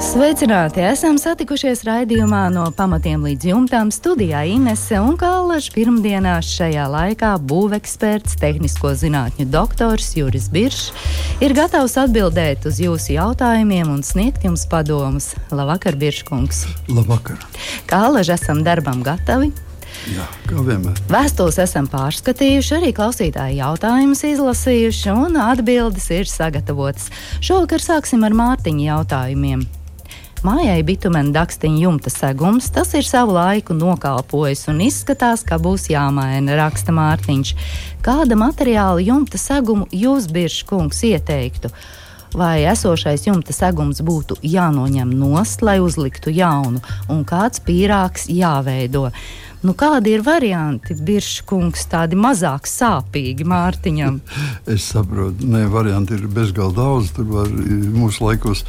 Sveicināti! Esam satikušies raidījumā no pamatiem līdz jumtām studijā Inese un Kallažs pirmdienās šajā laikā būveksperts, tehnisko zinātņu doktors Juris Biršs ir gatavs atbildēt uz jūsu jautājumiem un sniegt jums padomus. Labvakar, Birškungs! Labvakar! Kallaž esam darbam gatavi! Jā, kā vienmēr. Vēstules esam pārskatījuši, arī klausītāju jautājumus izlasījuši, un atbildes ir sagatavotas. Šovakar sāksim ar Mārtiņa jautājumiem. Mājai bitumēna dakstiņa jumta segums, tas ir savu laiku nokalpojis un izskatās, ka būs jāmaina, raksta Mārtiņš. Kāda materiāla jumta segumu jūs, Biržs kungs, ieteiktu? Vai esošais jumta segums būtu jānoņem nost, lai uzliktu jaunu, un kāds pīrāgs jāveido? Nu, kādi ir varianti, Biržkungs, tādi mazāk sāpīgi Mārtiņam? Es saprotu, nē, varianti ir bezgalīgi daudz. Tur var, mūsu laikos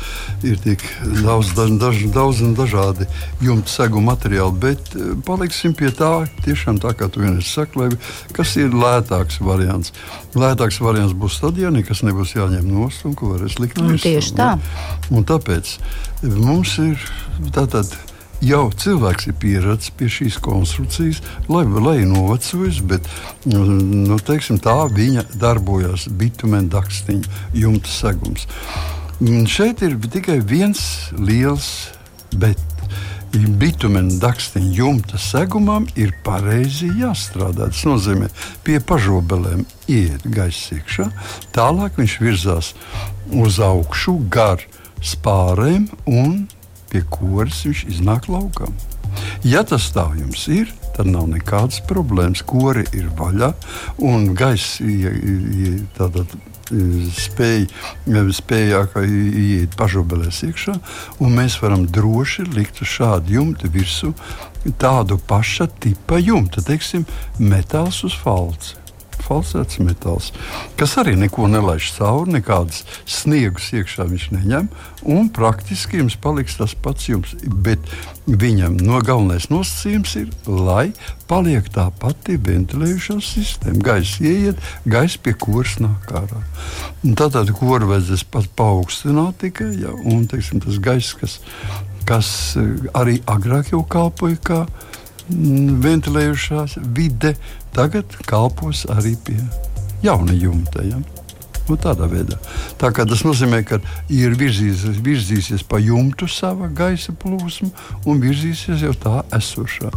ir tik daudz, daž, daudz un dažādi jumta segu materiāli, bet eh, paliksim pie tā, tiešām tā kā tu vienreiz saki, lai, kas ir lētāks variants. Lētāks variants būs tad, ja nekas nebūs jāņem nost un ko varēs likt virsū. Tieši tā. Ne? Un tāpēc mums ir tātad jau cilvēks ir pieradis pie šīs konstrukcijas, lai, lai novecojis, bet nu, teiksim, tā viņa darbojas bitumēna dakstiņa jumta segums. Un šeit ir tikai viens liels bet. Bitumēna dakstiņa jumta segumam ir pareizi jāstrādā. Tas nozīmē, pie pažobelēm iet gaisa iekšā, tālāk viņš virzās uz augšu gar spārēm un pie kuras viņš iznāk laukā. Ja tas tā jums ir, tad nav nekādas problēmas. Kori ir vaļā un gaisa spēja, spēja iet pašobelēs iekšā, un mēs varam droši likt uz šādu jumtu virsmu tādu paša tipa jumtu, teiksim, metāls uz falca falsēts metāls, kas arī neko nelaiž cauri, nekādas sniegus iekšā viņš neņem. Un praktiski jums paliks tas pats jums. Bet viņam no galvenais nosacījums ir, lai paliek tā pati ventilējušā sistēma. Gaisa ieiet, gaisa pie kuras nāk ārā. Tātad kuru vajadzēs pat paaugstināt tikai, ja, un teiksim, tas gaiss, kas, kas eh, arī agrāk jau kalpoja kā ventilējušās vide tagad kalpos arī pie jauna jumta. Ja? Nu, tādā veidā. Tā tas nozīmē, ka ir virzīsies, virzīsies pa jumtu sava gaisa plūsma un virzīsies jau tā esošā.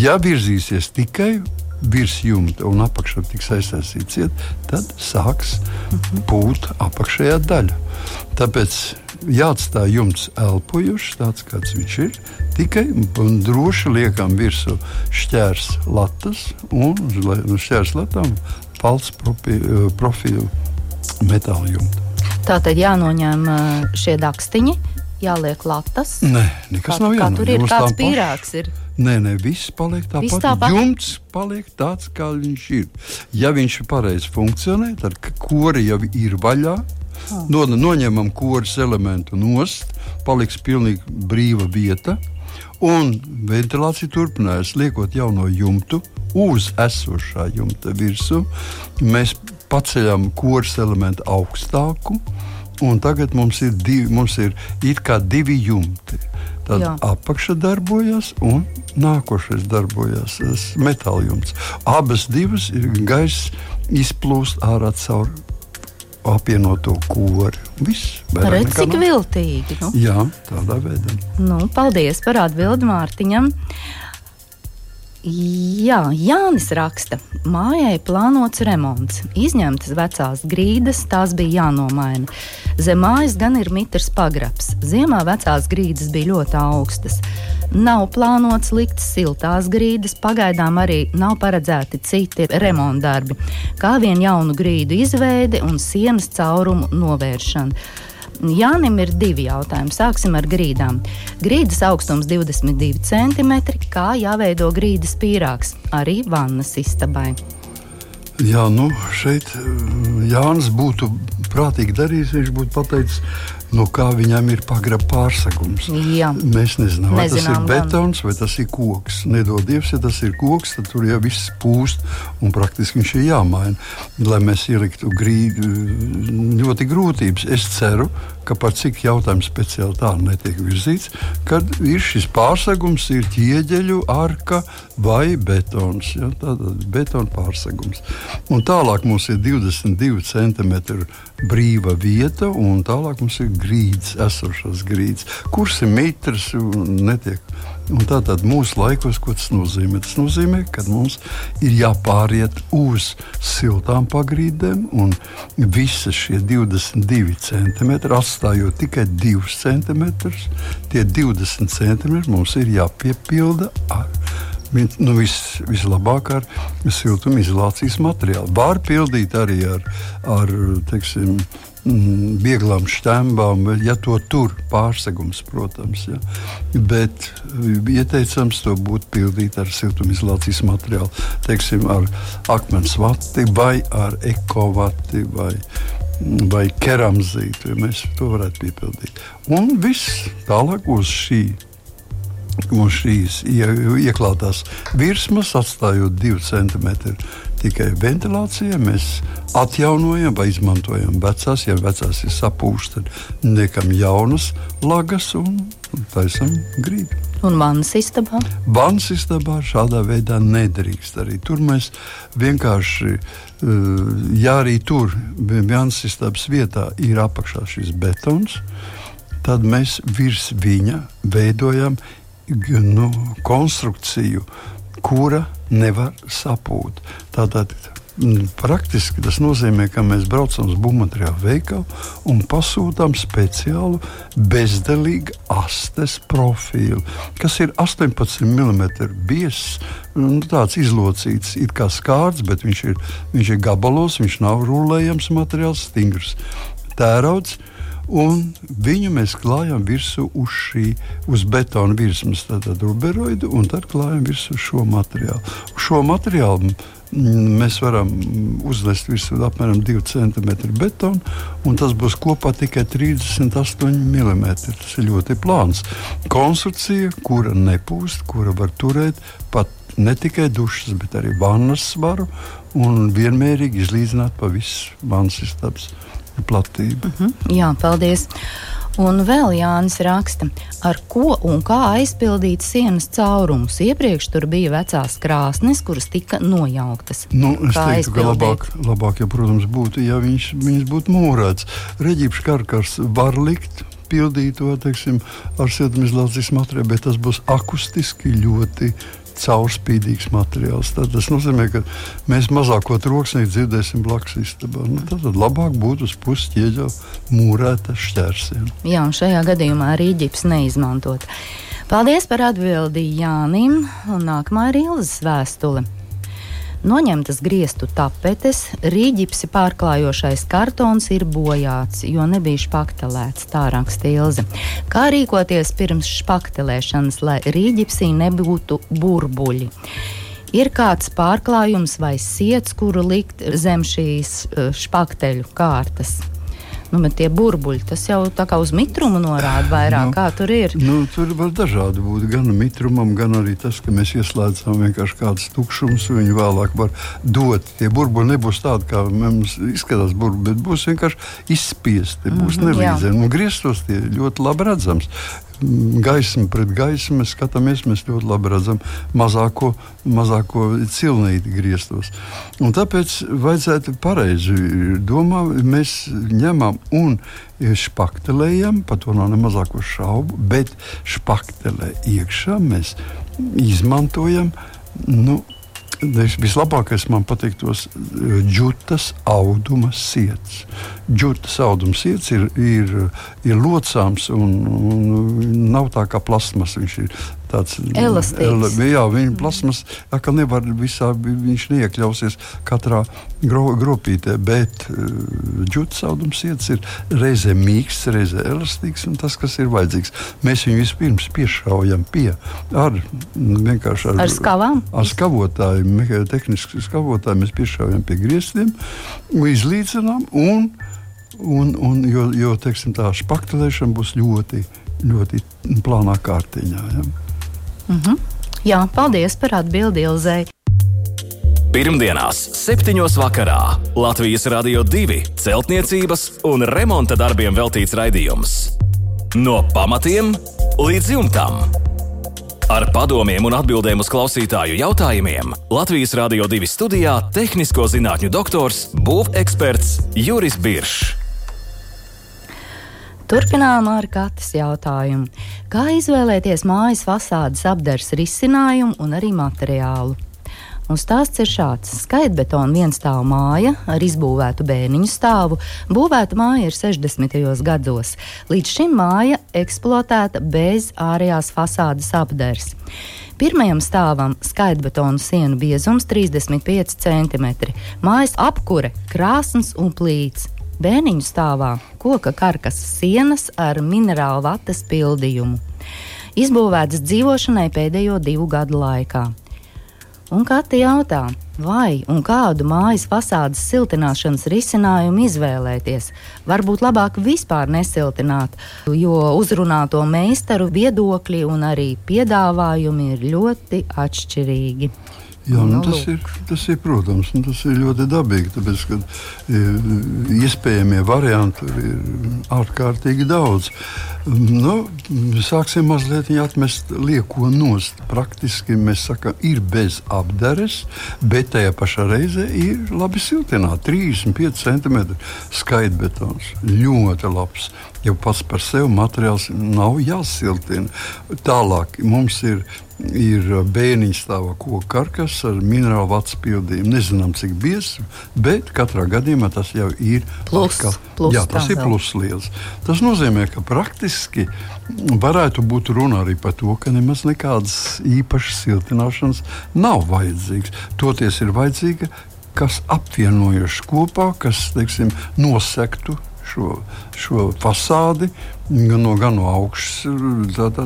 Ja virzīsies tikai virs jumta un apakšā tiks aizsāstīts ciet, tad sāks pūt apakšējā daļa. Tāpēc jāatstāj jumts elpojošs, tāds kāds viņš ir. Tikai droši liekam virsū šķērs latas un uz šķērs latām palts profilu metāla jumta. Tā tad jānoņem šie dakstiņi, jāliek latas. Nē, nekas kā, nav jānoņem. Tur ir kāds pīrāgs. Ir. Nē, nē, viss paliek tāpat. Viss tāpat. Jumts paliek tāds, kā viņš ir. Ja viņš pareizi funkcionē, tad kori jau ir vaļā. No, noņemam koris elementu nost, paliks pilnīgi brīva vieta. Un ventilācija turpinājās, liekot jauno jumtu uz esošā jumta virsmu. Mēs paceļam koris elementu augstāku, un tagad mums ir divi, mums ir divi jumti. Tad Jā. apakša darbojas un nākošais darbojas metāla jumts. Abas divas ir gaisa izplūst ārā caur apvienoto kori. Viss Redz, cik nav. viltīgi. Nu? Jā, tādā veidā. Nu, paldies par atbildi Mārtiņam. Jā, Jānis raksta, mājai plānots remonts. Izņemtas vecās grīdas, tās bija jānomaina. Zem mājas gan ir mitrs pagrabs. Ziemā vecās grīdas bija ļoti augstas. Nav plānots likt siltās grīdas, pagaidām arī nav paredzēti citi remontdarbi, kā vien jaunu grīdu izveide un sienas caurumu novēršana. Jānim ir divi jautājumi. Sāksim ar grīdām. Grīdas augstums 22 cm. Kā jāveido grīdas pīrāgs arī vannas istabai? Jā, nu šeit Jānis būtu prātīgi darījis. Viņš būtu pateicis, no kā viņam ir pagraba pārsegums. Jā. Mēs nezinām, vai tas ir Nezinām betons vai tas ir koks. Nedod Dievs, ja tas ir koks, tad tur jau viss pūst un praktiski viņš ir jāmaina. Lai mēs ieliktu grīdu, ļoti grūtības. Es ceru, ka par cik jautājums speciāli tā netiek virzīts, kad ir šis pārsegums, ir ķieģeļu arka vai betons. Ja, Tātad betona pārsegums. Un tālāk mums ir 22 cm brīva vieta, un tālāk mums ir grīdas, esošas grīdas. Kurs ir mitrs un netiek. Un tātad mūsu laikos, ko tas nozīmē? Tas nozīmē, ka mums ir jāpāriet uz siltām pagrīdēm, un visas šie 22 centimetri, atstājot tikai 2 centimetrus, tie 20 centimetri mums ir jāpiepilda ar Nu, vis, vislabāk ar siltumizolācijas materiālu. Var pildīt arī ar, ar teiksim, vieglām štembām, ja to tur pārsegums, protams. Ja. Bet eh, ieteicams to būtu pildīt ar siltumizolācijas materiālu, teiksim, ar akmens vati vai ar ekovati vai, vai keramzītu. Ja mēs to varētu piepildīt. Un viss tālāk uz šī Mums šīs ie- ieklātās virsmas, atstājot 2 cm tikai ventilācijai, mēs atjaunojam vai izmantojam vecās. Ja vecās ir sapūšas, tad liekam jaunas lagas un taisam grīdu. Un vannas istabā. Vannas istabā šādā veidā nedrīkst. Arī tur mēs vienkārši, eh, ja arī tur vannas istabas vietā ir apakšā šis betons, tad mēs virs viņa veidojam nu, konstrukciju, kura nevar sapūt. Tātad mm, praktiski tas nozīmē, ka mēs braucam uz būvmateriālu veikalu un pasūtām speciālu bezdelīgu astes profilu, kas ir 18 mm biezs. Nu, tāds izlocīts, it kā skārds, bet viņš ir, viņš ir gabalos, viņš nav rulējams materiāls, stingrs tērauds. Un viņu mēs klājam virsū uz šī uz betona virsmas, tātad ruberoidu, un tad klājam virsū šo materiālu. Šo materiālu mm, mēs varam uzlest virsū apmēram 2 cm betonu, un tas būs kopā tikai 38 mm. Tas ir ļoti plāns. Konstrukcija, kura nepūst, kura var turēt pat ne tikai dušas, bet arī vannas svaru un vienmērīgi izlīdzināt pa visu vannas istabas platību. Mhm. Jā, paldies. Un vēl Jānis raksta, ar ko un kā aizpildīt sienas caurumus. Iepriekš tur bija vecās krāsnes, kuras tika nojauktas. Nu, es Kā teiktu, ka aizpildīt? labāk, labāk ja, protams, būtu, ja viņš, viņš būtu mūrēts. Reģīps karkars var likt. Pildīt to teiksim, ar siltumizolācijas materiālu, bet tas būs akustiski ļoti caurspīdīgs materiāls. Tad tas nozīmē, ka mēs mazāko troksni dzirdēsim blakus istabā. Nu, tad, tad labāk būtu uz puses ķieģa mūrēta šķērsiena. Jā, un šajā gadījumā arī ģips neizmantot. Paldies par atbildi Jānim, un nākamā ir Ilzas vēstule. Noņemtas griestu tapetes, rīģipsi pārklājošais kartons ir bojāts, jo nebija špaktelēts, tā raksta Ilze. Kā rīkoties pirms špaktelēšanas, lai rīģipsī nebūtu burbuļi? Ir kāds pārklājums vai siets, kuru likt zem šīs eh, špakteļu kārtas? Nu, bet tie burbuļi, tas jau tā kā uz mitrumu norāda vairāk, Nu, kā tur ir. Nu, tur var dažādi būt. Gan mitrumam, gan arī tas, ka mēs ieslēdzam vienkārši kādus tukšumus. Viņi vēlāk var dot. Tie burbuļi nebūs tādi, kā mums izskatās, burbuļi, bet būs vienkārši izspiesti, būs mm. -hmm, nelīdzeni. Un griestos tie ļoti labi redzams. Gaisma pret gaismu mēs skatāmies, mēs ļoti labi redzam mazāko, mazāko cilnīti griestos. Un tāpēc vajadzētu pareizi domāt, mēs ņemam un špaktelējam, par to nav ne mazāko šaubu, bet špaktelē iekšā mēs izmantojam. Nu, vislabākais man patīk tos džutas auduma sēdes. Džutas auduma sēdes ir, ir, ir locāms un, un nav tā kā plasmas. Viņš ir tāds elastīgs. El, jā, viņa plasmas, jā, ka nevar visā, viņš neiekļausies katrā gro, gropītē, bet uh, džuts audums iets ir reizē mīksts, reizē elastīgs un tas, kas ir vajadzīgs. Mēs viņu vispirms piešaujam pie ar vienkārši ar, ar skavām. Ar skavotājiem, tehniski skavotājiem mēs piešaujam pie griestiem, izlīdzinām un Un, un, jo jo teiksim, tā spaktelēšana būs ļoti, ļoti plānā kārtiņā. Ja? Mm -hmm. Jā, paldies par atbildi Ilzai. Pirmdienās, 7. vakarā Latvijas Rādio 2 celtniecības un remonta darbiem veltīts raidījums. No pamatiem līdz jumtam. Ar padomiem un atbildēm uz klausītāju jautājumiem Latvijas Rādio 2 studijā - tehnisko zinātņu doktors, būveksperts Juris Biršs. Turpinām ar katras jautājumu. Kā izvēlēties mājas fasādes apdars risinājumu un arī materiālu? Un stāsts ir šāds. Skaitbetona vienstāvu māja ar izbūvētu bēniņu stāvu. Būvēta māja ir 60. gados. Līdz šim māja eksploatēta bez ārējās fasādes apdars. Pirmajam stāvam skaitbetona sienu biezums 35 cm, mājas apkure, krāsns un plīts. Bēniņu stāvā koka karkas sienas ar minerālu vatas pildījumu. Izbūvētas dzīvošanai pēdējo divu gadu laikā. Un Kati jautā, vai un kādu mājas fasādes siltināšanas risinājumu izvēlēties. Varbūt labāk vispār nesiltināt, jo uzrunāto meistaru viedokļi un arī piedāvājumi ir ļoti atšķirīgi. Jā, nu, tas, ir, tas ir, protams, tas ir ļoti dabīgi. Tāpēc, ka e, iespējamie varianti ir ārkārtīgi daudz. Nu, sāksim mazliet atmest lieko nost. Praktiski mēs sakām, ir bez apdares, bet tajā pašā reizē ir labi siltināta. 35 cm skaitbetons. Ļoti labs. Jau pats par sevi materiāls nav jāsiltina. Tālāk mums ir ir bēniņa stāvā koka karkas ar minerālu vats pildījumu. Nezinām, cik biezs, bet katrā gadījumā tas jau ir plus. Atkal, plus jā, tas ir plus liels. Tas nozīmē, ka praktiski varētu būt runa arī par to, ka nemaz nekādas īpašas siltināšanas nav vajadzīgas. Toties ir vajadzīga kas apvienojuši kopā, kas teiksim, nosektu šo, šo fasādi gan no, gan no augšas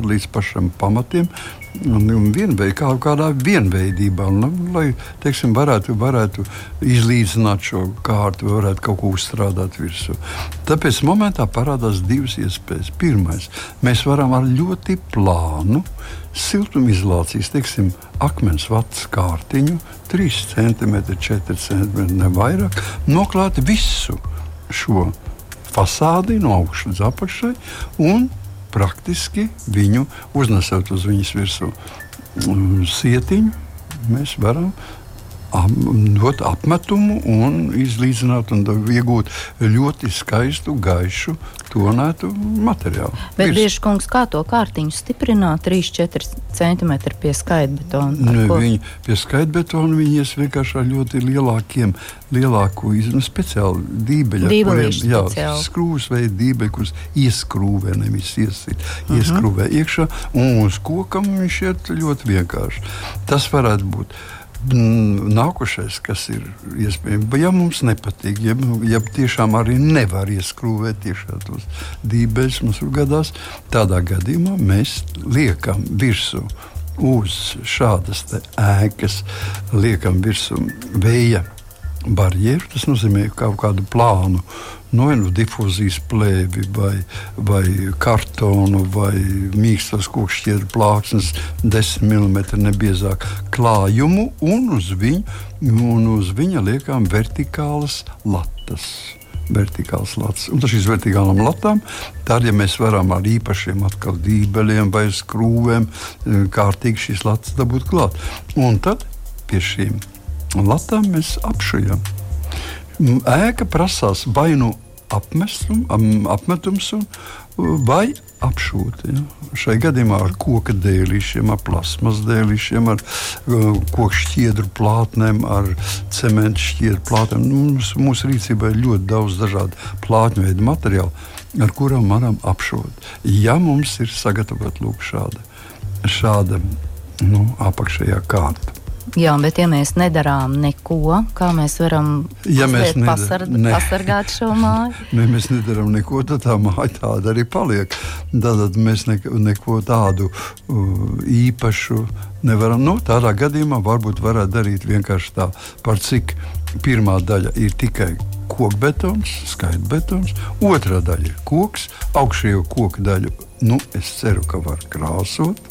līdz pašam pamatiem un, un vienveid, kā, kādā vienveidībā, un, lai teiksim, varētu, varētu izlīdzināt šo kārtu, varētu kaut ko uzstrādāt virsū. Tāpēc momentā parādās divas iespējas. Pirmais, mēs varam ar ļoti plānu siltumizolācijas, teiksim, akmens vats kārtiņu, 3 cm, 4 cm, ne vairāk, noklāt visu šo fasādi no augšas līdz apakšai un praktiski viņu uznesot uz viņas virsmu. Sietiņu, mēs varam dot apmetumu un izlīdzināt un iegūt ļoti skaistu, gaišu, tonētu materiālu. Bet, bieži kungs, kā to kārtiņu stiprināt 3-4 cm pie skaitbetona? Ne, viņi, pie skaitbetona viņi ies vienkārši ar ļoti lielākiem, lielāku izmēru speciāli dībeļu. Dībelīši jā, skrūves veidu dībeļi, kurus ieskrūvē, nevis iesit, uh -huh. ieskrūvē iekšā, un uz kokam viņš iet ļoti vienkārši. Tas varētu būt. Nākošais, kas ir iespējams, ja mums nepatīk, ja, ja tiešām arī nevar ieskrūvēt tiešā tos dībeļus, mums gadās, tādā gadījumā mēs liekam virsū uz šādas ēkas, liekam virsū vēja barjeru. Tas nozīmē kaut kādu plānu no nu, difūzijas plēvi, vai, vai kartonu, vai mīkstas kokšķieru plāksnes, 10 mm nebiezāk klājumu, un uz, viņu, un uz viņa liekām vertikālas latas vertikāls lats. Un šīs vertikālām latām, tad, ja mēs varam ar īpašiem dībeļiem vai skrūvēm eh, kārtīgi šīs latas dabūt klāt, un tad pie šīm latām mēs apšujam. Ēka prasās vai nu apmestum, apmetums vai apšūta. Ja? Šai gadījumā ar koka dēlīšiem, ar plasmas dēlīšiem, ar uh, koku šķiedru plātnēm, ar cementu šķiedru plātnēm. Nu, mums, mūsu rīcībā ir ļoti daudz dažādu plātņu veidu materiālu, ar kurām varam apšūt. Ja mums ir sagatavota lūk šāda šāda nu, apakšējā kārta. Jā, bet ja mēs nedarām neko, kā mēs varam ja mēs nedar, pasarg ne. pasargāt šo māju? ne, mēs nedarām neko, tad tā māja tāda arī paliek. Tad mēs ne, neko tādu uh, īpašu nevaram. Nu, tādā gadījumā varbūt varētu darīt vienkārši tā, par cik pirmā daļa ir tikai kokbetons, skaitbetons, otrā daļa ir koks, augšējo koku daļu. Nu, es ceru, ka var krāsot,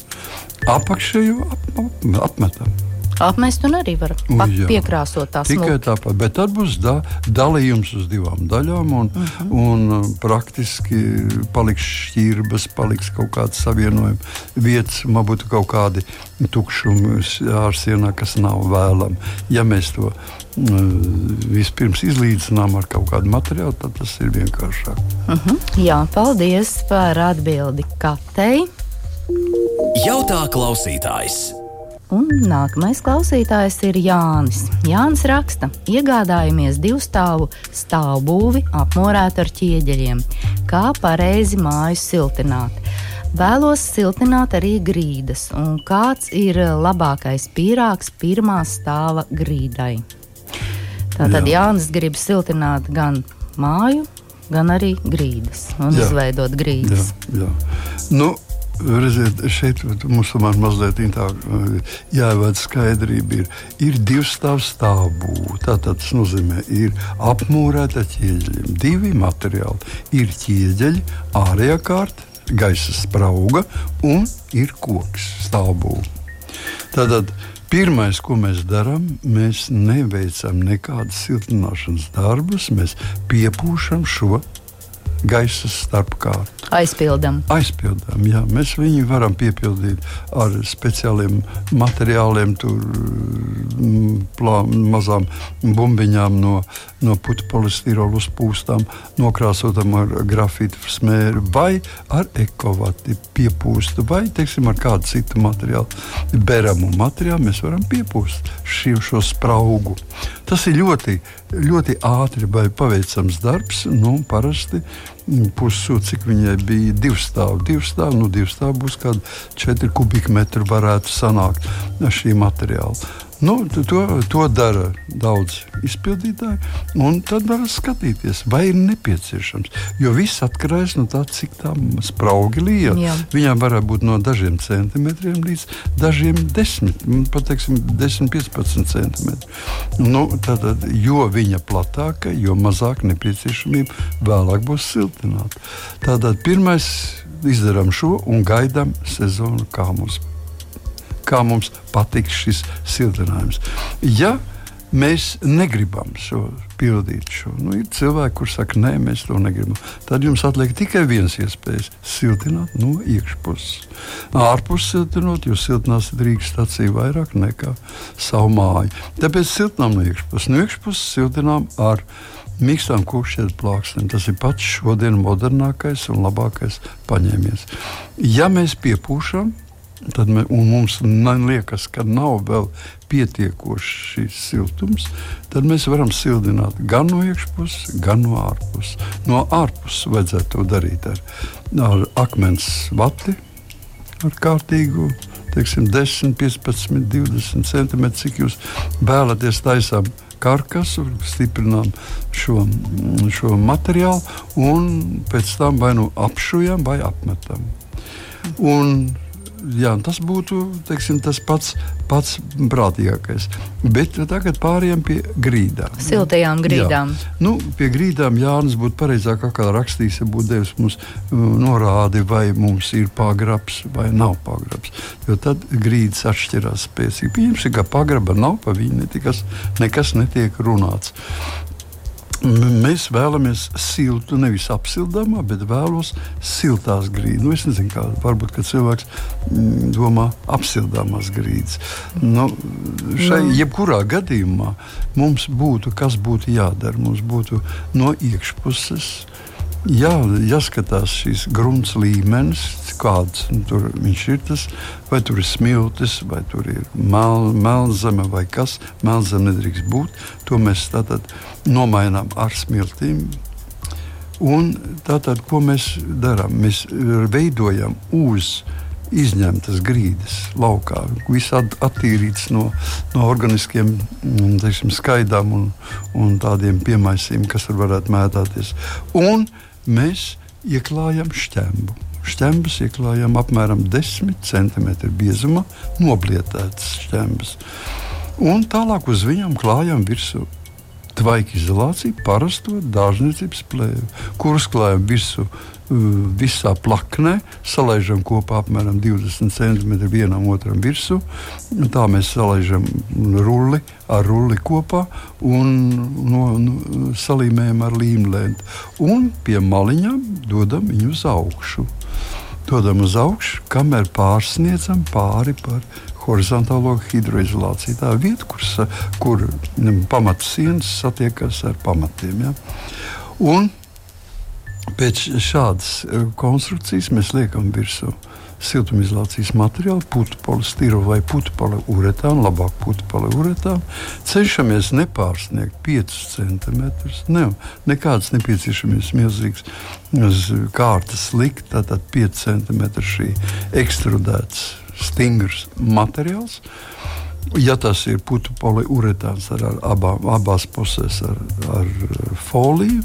apakšējo ap, ap, apmetam. Apmest un arī var piekrāsot tās Tikai tāpat, bet tad būs da, dalījums uz divām daļām, un, uh mhm. -huh. un uh, praktiski paliks šķirbas, paliks kaut kāda savienojuma vietas, man būtu kaut kādi tukšumi ārsienā, kas nav vēlami. Ja mēs to uh, vispirms izlīdzinām ar kaut kādu materiālu, tad tas ir vienkāršāk. Uh mhm. -huh. Jā, paldies par atbildi Katei. Jautā klausītājs! Un nākamais klausītājs ir Jānis. Jānis raksta, iegādājamies divu stāvu stāvbūvi apmorētu ar ķieģeļiem. Kā pareizi māju siltināt? Vēlos siltināt arī grīdas, un kāds ir labākais pīrāgs pirmā stāva grīdai? Tātad Jā. Jānis grib siltināt gan māju, gan arī grīdas un jā. izveidot grīdas. Jā, jā. Nu, Redziet, šeit mums tomēr mazliet tā jāievada skaidrība. Ir, ir divi stāvs stāvbūve. Tātad tas nozīmē, ir apmūrēta ķieģeļiem. Divi materiāli. Ir ķieģeļi, ārējā kārta, gaisa sprauga un ir koks stāvbūve. Tātad Pirmais, ko mēs darām, mēs neveicam nekādas siltināšanas darbus, mēs piepūšam šo gaisa starpkārtu. Aizpildām. Aizpildām, jā. Mēs viņu varam piepildīt ar speciāliem materiāliem, tur mm, plā, mazām bumbiņām no, no putekļa polistirola uzpūstām, nokrāsotam ar grafītu smēru vai ar ekovati piepūstu vai, teiksim, ar kādu citu materiālu. Beramu materiālu mēs varam piepūst šī, šo spraugu. Tas ir ļoti, ļoti ātri paveicams darbs. Nu, parasti pussūdu, cik viņai bija divi stāvi. Divi stāvi, nu, divi stāvi būs kādi 4 kubikmetri varētu sanākt no šī materiāla. Nu, to, to dara daudz izpildītāji, un tad var skatīties, vai ir nepieciešams. Jo viss atkarīgs no tā, cik tā spraugi liela. Jā. Viņām var būt no dažiem centimetriem līdz dažiem desmit, nu, pat teiksim, 10, 15 centimetri. Nu, tātad, jo viņa platāka, jo mazāk nepieciešamība vēlāk būs siltināta. Tātad pirmais izdarām šo un gaidām sezonu, kā mums kā mums patiks šis siltinājums. Ja mēs negribam šo pildīt, šo, nu, ir cilvēki, kuriem saka, nē, mēs to negribam, tad jums atliek tikai viens iespējas - siltināt no iekšpuses. Ārpus siltinot, jūs siltināsiet Rīgas stāciju vairāk nekā savu māju. Tāpēc siltinām no iekšpuses. No iekšpuses siltinām ar mīkstām kūkšķietu plāksnēm. Tas ir pats šodien modernākais un labākais paņēmies. Ja mēs piepūšam, Tad mē, mums liekas, ka nav vēl pietiekošs šis siltums. Tad mēs varam sildināt gan no iekšpuses, gan no ārpuses. No ārpuses vajadzētu to darīt ar, ar akmens vati, ar kārtīgu. Teiksim, 10, 15, 20 cm, cik jūs vēlaties taisām karkasu, stiprinām šo, šo materiālu un pēc tam vai nu apšujam vai apmetam. Un jā, tas būtu teiksim, tas pats, pats prātīgākais. Bet tagad pārējām pie grīdām. Siltajām grīdām. Jā. Nu, pie grīdām Jānis būtu pareizāk, kā rakstījis, ja būtu devis mums uh, norādi, vai mums ir pagrabs vai nav pagrabs. Jo tad grīdas atšķirās spēcīgi. Pieņemsim, ka pagraba nav, pa viņu nekas, nekas netiek runāts. Mēs vēlamies siltu, nevis apsildāmā, bet vēlos siltās grīdas. Nu, es nezinu, kā varbūt cilvēks mm, domā apsildāmās grīdas. Nu, šai no. Nu. jebkurā gadījumā mums būtu kas būtu jādara. Mums būtu no iekšpuses Jā, jāskatās šīs grunts līmenis, kāds tur ir. Tas, vai tur ir smiltis, vai tur ir mel, melnzeme, vai kas. Melnzeme nedrīkst būt. To mēs tātad nomainām ar smiltīm. Un tātad, ko mēs darām? Mēs veidojam uz izņemtas grīdas laukā. Viss at, attīrīts no, no organiskiem mm, teiksim, skaidām un, un tādiem piemaisiem, kas tur varētu mētāties. Un mēs ieklājam šķembu. Šķembas ieklājam apmēram 10 cm biezumā, noblietētas šķembas. Un tālāk uz viņiem klājam virsū tvaika izolāciju, parasto dārzniecības plēvi, kurus klājam virsū visā plaknē, salaižam kopā apmēram 20 cm vienam otram virsū. Tā mēs salaižam rulli ar rulli kopā un no, no, salīmējam ar līmlēnu. Un pie maliņām dodam viņu uz augšu. Dodam uz augšu, kamēr pārsniedzam pāri par horizontālo hidroizolāciju. Tā ir vieta, kur, kur pamatsienas satiekas ar pamatiem. Ja? Un Pēc šādas e, konstrukcijas mēs liekam virsū siltumizolācijas materiālu, putu polistiru vai putu poliuretānu, labāk putu poliuretānu. Cenšamies nepārsniegt 5 centimetrus. Ne, nekādas nepieciešamības milzīgas kārtas likt, tātad 5 centimetri šī ekstrudēts stingrs materiāls. Ja tas ir putu poliuretāns ar, ar abā, abās pusēs ar, ar foliju,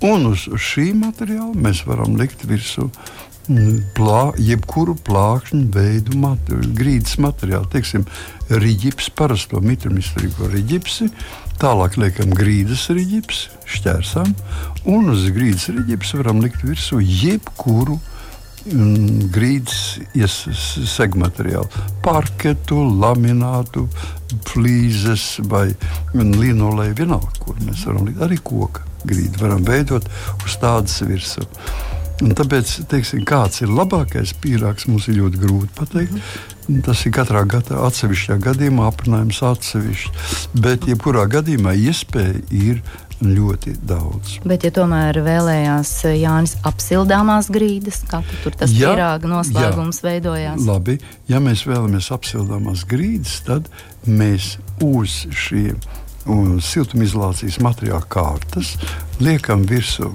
Un uz šī materiāla mēs varam likt virsū mm, plā, jebkuru plākšņu veidu materiālu, grīdas materiālu. Teiksim, rīģips, parasto mitrumizturīgo rīģipsi, tālāk liekam grīdas rīģips, šķērsām, un uz grīdas rīģips varam likt virsū jebkuru grīdas segmateriālu, parketu, laminātu, flīzes vai linoleju, vienalga, kur mēs varam likt arī koku grīdu varam veidot uz tādas virsmas. Un tāpēc, teiksim, kāds ir labākais pīrāgs, mums ir ļoti grūti pateikt. Mm. Tas ir katrā gadā, atsevišķā gadījumā, aprunājums atsevišķi. Bet, jebkurā gadījumā, iespēja ir ļoti daudz. Bet, ja tomēr vēlējās Jānis apsildāmās grīdas, kā tur tas ja, pīrāga noslēgums jā, veidojās? Labi, ja mēs vēlamies apsildāmās grīdas, tad mēs uz un siltumizolācijas materiāla kārtas liekam virsū.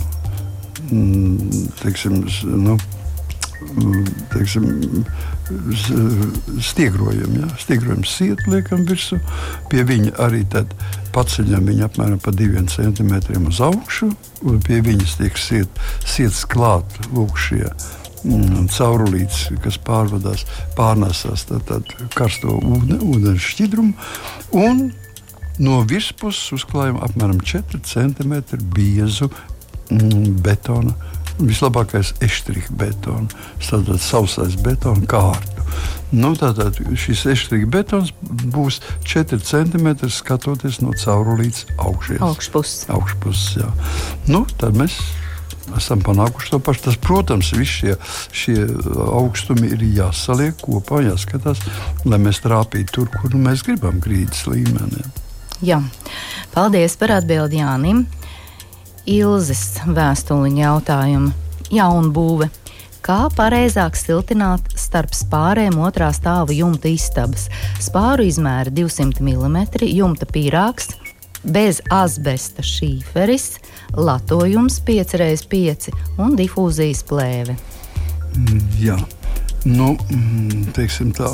Mm, teiksim, nu, mm, teiksim, stiegrojam, ja? stiegrojam sietu, liekam virsū. Pie viņa arī paceļam viņu apmēram pa diviem centimetriem uz augšu, un pie viņas tiek siet, siets klāt lūk šie mm, caurulītes, kas pārvadās, pārnēsās karsto ūdeni, ūdens šķidrumu. Un No virspuses uzklājam apmēram 4 cm biezu mm, betona. Vislabākais eštrika betona, tātad sausais betona kārtu. Nu, tātad šis eštrika betons būs 4 cm skatoties no caurulītes augšas. Augšpuses. Augšpuses, jā. Nu, tad mēs esam panākuši to pašu. Tas, protams, visi šie, šie augstumi ir jāsaliek kopā, jāskatās, lai mēs trāpītu tur, kur mēs gribam grīdas līmenī. Jā, paldies par atbildi Jānim. Ilzes vēstuliņa jautājumu. Jaunbūve. Kā pareizāk siltināt starp spārēm otrā stāva jumta istabas? Spāru izmēra 200 mm, jumta pīrāgs, bez asbesta šīferis, latojums 5x5 un difūzijas plēve. Jā, nu, mm, teiksim tā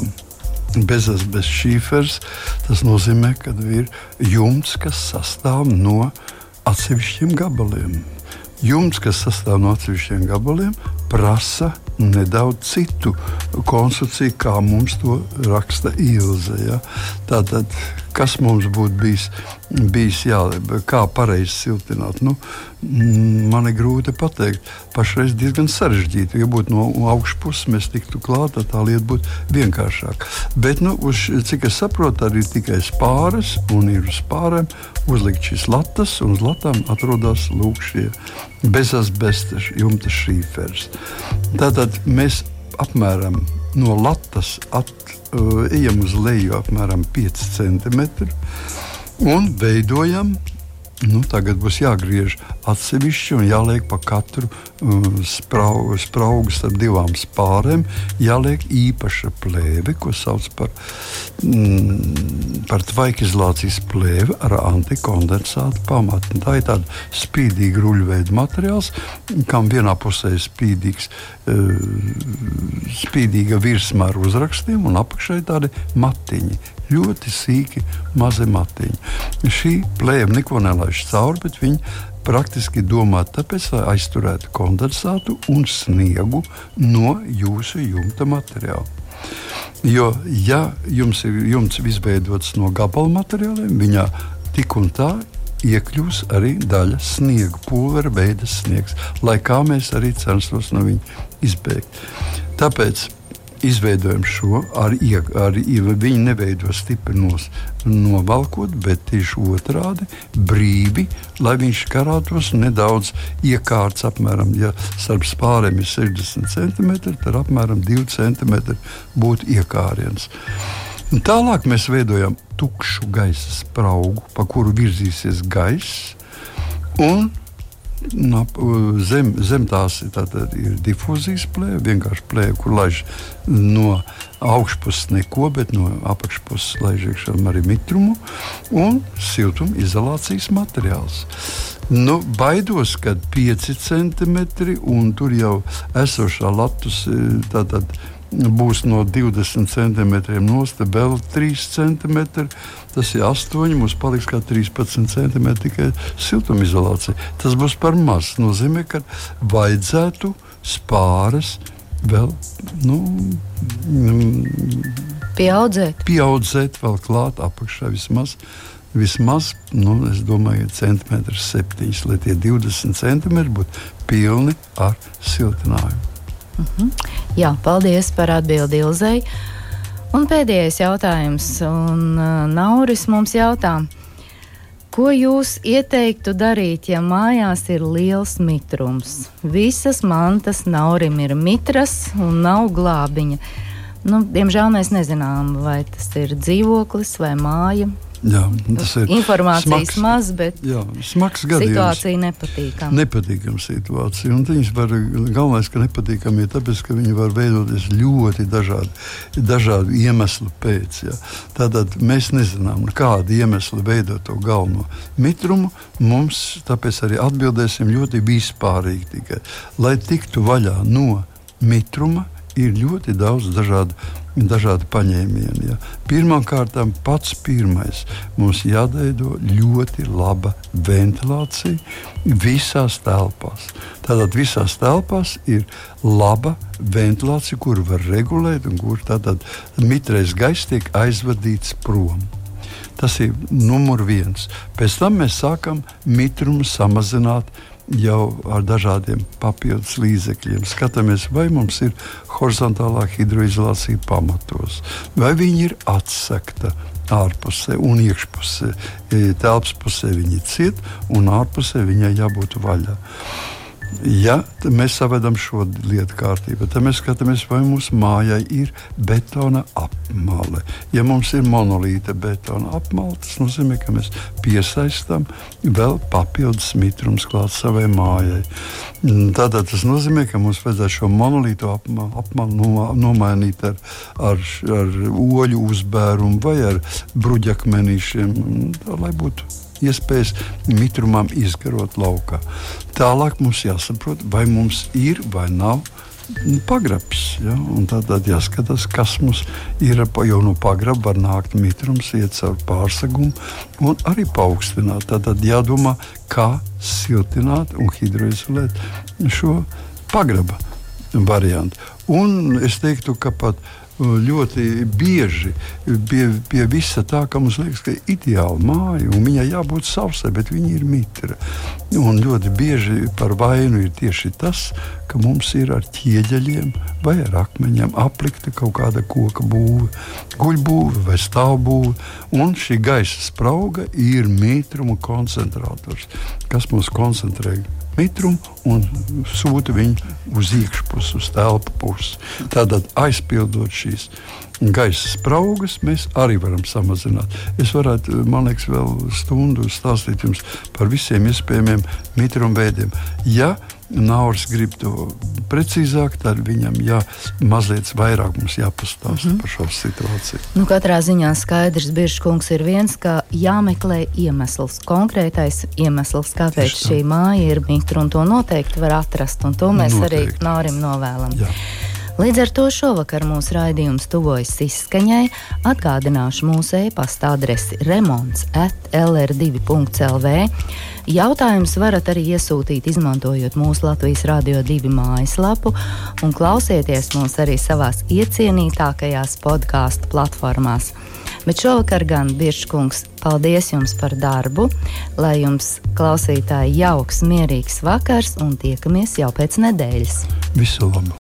bezas bez šīfers. Tas nozīmē, ka ir jumts, kas sastāv no atsevišķiem gabaliem. Jumts, kas sastāv no atsevišķiem gabaliem, prasa nedaudz citu konstrukciju, kā mums to raksta Ilze. Ja? Tātad, kas mums būtu bijis, bijis jā, kā pareizi siltināt? Nu, man ir grūti pateikt. Pašreiz diezgan sarežģīti. Ja būtu no augšpuses, mēs tiktu klāt, tad tā lieta būtu vienkāršāka. Bet, nu, uz, cik es saprotu, arī tikai spāres un ir uz spārēm uzlikt šīs latas, un uz latām atrodas lūk šie bezasbesta jumta šīfers. Tātad mēs apmēram no latas at, uh, ejam uz leju apmēram 5 cm un veidojam Nu, tagad būs jāgriež atsevišķi un jāliek pa katru um, spraugu, spraugu starp divām spārēm. Jāliek īpaša plēve, ko sauc par, mm, par tvaikizolācijas plēvi ar antikondensātu pamatu. Tā ir tāda spīdīga ruļveida materiāls, kam vienā pusē ir spīdīgs, uh, spīdīga virsma ar uzrakstiem un apakšā ir tādi matiņi ļoti sīki, mazi matiņi. Šī plēve neko nelaiž cauri, bet viņi praktiski domāta tāpēc, lai aizturētu kondensātu un sniegu no jūsu jumta materiāla. Jo, ja jums ir jumts izveidots no gabalu materiāliem, viņā tik un tā iekļūs arī daļa sniega, pulvera veida sniegs, lai kā mēs arī censtos no viņa izbēgt. Tāpēc izveidojam šo ar, ar viņi neveido stipri nos, novalkot, bet tieši otrādi brīvi, lai viņš karātos nedaudz iekārts apmēram, ja starp spārēm ir 60 cm, tad apmēram 2 cm būtu iekāriens. Un tālāk mēs veidojam tukšu gaisa spraugu, pa kuru virzīsies gaiss. Un No, zem, zem tās tātad, ir difūzijas plēve, vienkārši plēve, kur laiž no augšpuses neko, bet no apakšpuses laiž iekšā arī mitrumu un siltuma izolācijas materiāls. Nu, baidos, ka 5 centimetri un tur jau esošā latus tātad, būs no 20 centimetriem nost, vēl 3 centimetri tas ir 8, mums paliks kā 13 centimetri tikai siltumizolācija. Tas būs par maz. Tas nozīmē, ka vajadzētu spāres vēl. Nu, Pieaudzēt. Pieaudzēt vēl klāt apakšā vismaz. Vismaz, nu, es domāju, centimetrus septiņus, lai tie 20 centimetri būtu pilni ar siltinājumu. Uh mhm. -huh. Jā, paldies par atbildi Ilzai. Un pēdējais jautājums, un uh, Nauris mums jautā, ko jūs ieteiktu darīt, ja mājās ir liels mitrums? Visas mantas Naurim ir mitras un nav glābiņa. Nu, diemžēl mēs nezinām, vai tas ir dzīvoklis vai māja. Jā, tas ir informācijas smags, maz, bet jā, smags gadījums. Situācija nepatīkama. Nepatīkama situācija. Un viņas var, galvenais, ka nepatīkami ir tāpēc, ka viņi var veidoties ļoti dažādi, dažādu iemeslu pēc. Jā. Tātad mēs nezinām, kāda iemesla veido to galveno mitrumu. Mums tāpēc arī atbildēsim ļoti vispārīgi tikai, lai tiktu vaļā no mitruma ir ļoti daudz dažādu dažādi paņēmieni. Ja. Pirmkārt, pats pirmais mums jāveido ļoti laba ventilācija visās telpās. Tātad visās telpās ir laba ventilācija, kuru var regulēt un kur tātad mitrais gaiss tiek aizvadīts prom. Tas ir numur viens. Pēc tam mēs sākam mitrumu samazināt jau ar dažādiem papildus līdzekļiem. Skatāmies, vai mums ir horizontālā hidroizolācija pamatos, vai viņi ir atsekta ārpusē un iekšpusē. Telpas pusē viņi ciet, un ārpusē viņai jābūt vaļā. Ja mēs savedam šo lietu kārtībā, tad mēs skatāmies, vai mūsu mājai ir betona apmale. Ja mums ir monolīta betona apmale, tas nozīmē, ka mēs piesaistām vēl papildus mitrums klāt savai mājai. Tātad tas nozīmē, ka mums vajadzētu šo monolītu apmali nomainīt ar, ar, ar oļu uzbērumu vai ar bruģakmenīšiem, lai būtu iespējas mitrumam izgarot laukā. Tālāk mums jāsaprot, vai mums ir vai nav nu, pagrabs. Ja? Tad, jāskatās, kas mums ir. Jau no pagraba var nākt mitrums, iet caur pārsegumu un arī paaugstināt. Tad jādomā, kā siltināt un hidroizolēt šo pagraba variantu. Un es teiktu, ka pat ļoti bieži pie, pie visa tā, ka mums liekas, ka ir ideāla māja un viņai jābūt sausai, bet viņa ir mitra. Un ļoti bieži par vainu ir tieši tas, ka mums ir ar ķieģeļiem vai ar akmeņiem aplikta kaut kāda koka būve, guļbūve vai stāvbūve. Un šī gaisa sprauga ir mitruma koncentrātors, kas mums koncentrē mitrumu un sūta viņu uz iekšpusi, uz telpu pusi. Tātad aizpildot šīs gaisa spraugas mēs arī varam samazināt. Es varētu, man liekas, vēl stundu stāstīt jums par visiem iespējamiem mitrumu veidiem. Ja Nauris grib to precīzāk, tad viņam jā, mazliet vairāk mums jāpastāsta mm -hmm. par šo situāciju. Nu, katrā ziņā skaidrs, Biržkungs ir viens, ka jāmeklē iemesls, konkrētais iemesls, kāpēc šī māja ir mitra, un to noteikti var atrast, un to mēs noteikti. arī Naurim novēlam. Jā. Līdz ar to šovakar mūsu raidījums tuvojas izskaņai. Atgādināšu mūsu e-pasta adresi remonds at lr2.lv. Jautājumus varat arī iesūtīt, izmantojot mūsu Latvijas Rādio 2 mājaslapu, un klausieties mūs arī savās iecienītākajās podkāstu platformās. Bet šovakar gan Biržkungs, paldies jums par darbu, lai jums klausītāji jauks, mierīgs vakars un tiekamies jau pēc nedēļas. Visu labu!